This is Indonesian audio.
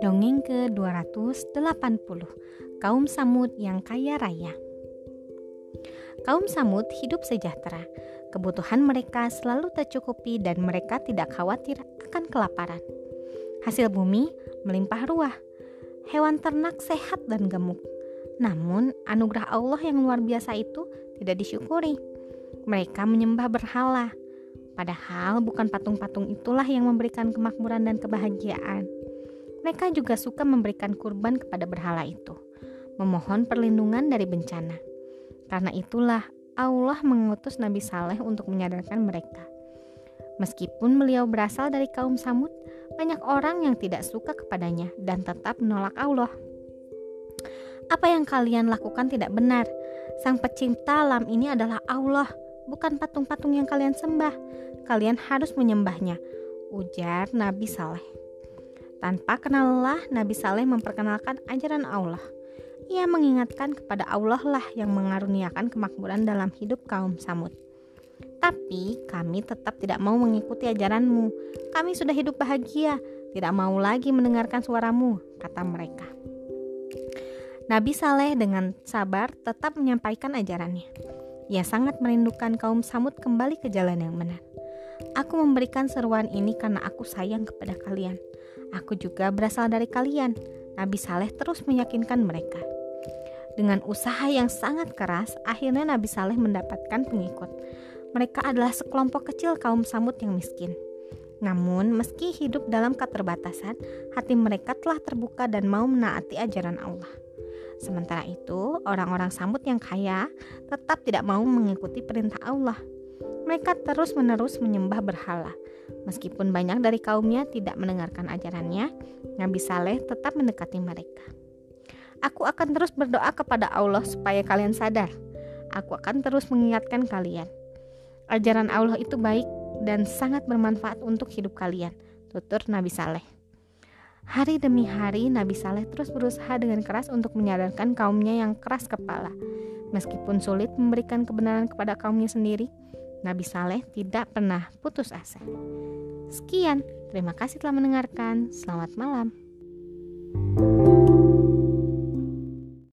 Dongeng ke-280 Kaum Samud yang kaya raya. Kaum Samud hidup sejahtera. Kebutuhan mereka selalu tercukupi dan mereka tidak khawatir akan kelaparan. Hasil bumi melimpah ruah. Hewan ternak sehat dan gemuk. Namun anugerah Allah yang luar biasa itu tidak disyukuri. Mereka menyembah berhala Padahal bukan patung-patung itulah yang memberikan kemakmuran dan kebahagiaan mereka juga suka memberikan kurban kepada berhala itu, memohon perlindungan dari bencana. Karena itulah Allah mengutus Nabi Saleh untuk menyadarkan mereka. Meskipun beliau berasal dari kaum Samud, banyak orang yang tidak suka kepadanya dan tetap menolak Allah. Apa yang kalian lakukan tidak benar. Sang pencipta alam ini adalah Allah, bukan patung-patung yang kalian sembah. Kalian harus menyembahnya, ujar Nabi Saleh. Tanpa kenal lelah, Nabi Saleh memperkenalkan ajaran Allah. Ia mengingatkan kepada Allah lah yang mengaruniakan kemakmuran dalam hidup kaum Samud. Tapi kami tetap tidak mau mengikuti ajaranmu. Kami sudah hidup bahagia, tidak mau lagi mendengarkan suaramu, kata mereka. Nabi Saleh dengan sabar tetap menyampaikan ajarannya. Ia sangat merindukan kaum Samud kembali ke jalan yang benar. Aku memberikan seruan ini karena aku sayang kepada kalian. Aku juga berasal dari kalian. Nabi Saleh terus meyakinkan mereka. Dengan usaha yang sangat keras, akhirnya Nabi Saleh mendapatkan pengikut. Mereka adalah sekelompok kecil kaum Samud yang miskin. Namun, meski hidup dalam keterbatasan, hati mereka telah terbuka dan mau menaati ajaran Allah. Sementara itu, orang-orang Samud yang kaya tetap tidak mau mengikuti perintah Allah. Mereka terus-menerus menyembah berhala. Meskipun banyak dari kaumnya tidak mendengarkan ajarannya, Nabi Saleh tetap mendekati mereka. Aku akan terus berdoa kepada Allah supaya kalian sadar. Aku akan terus mengingatkan kalian. Ajaran Allah itu baik dan sangat bermanfaat untuk hidup kalian, tutur Nabi Saleh. Hari demi hari Nabi Saleh terus berusaha dengan keras untuk menyadarkan kaumnya yang keras kepala. Meskipun sulit memberikan kebenaran kepada kaumnya sendiri, Nabi Saleh tidak pernah putus asa. Sekian, terima kasih telah mendengarkan. Selamat malam. thank you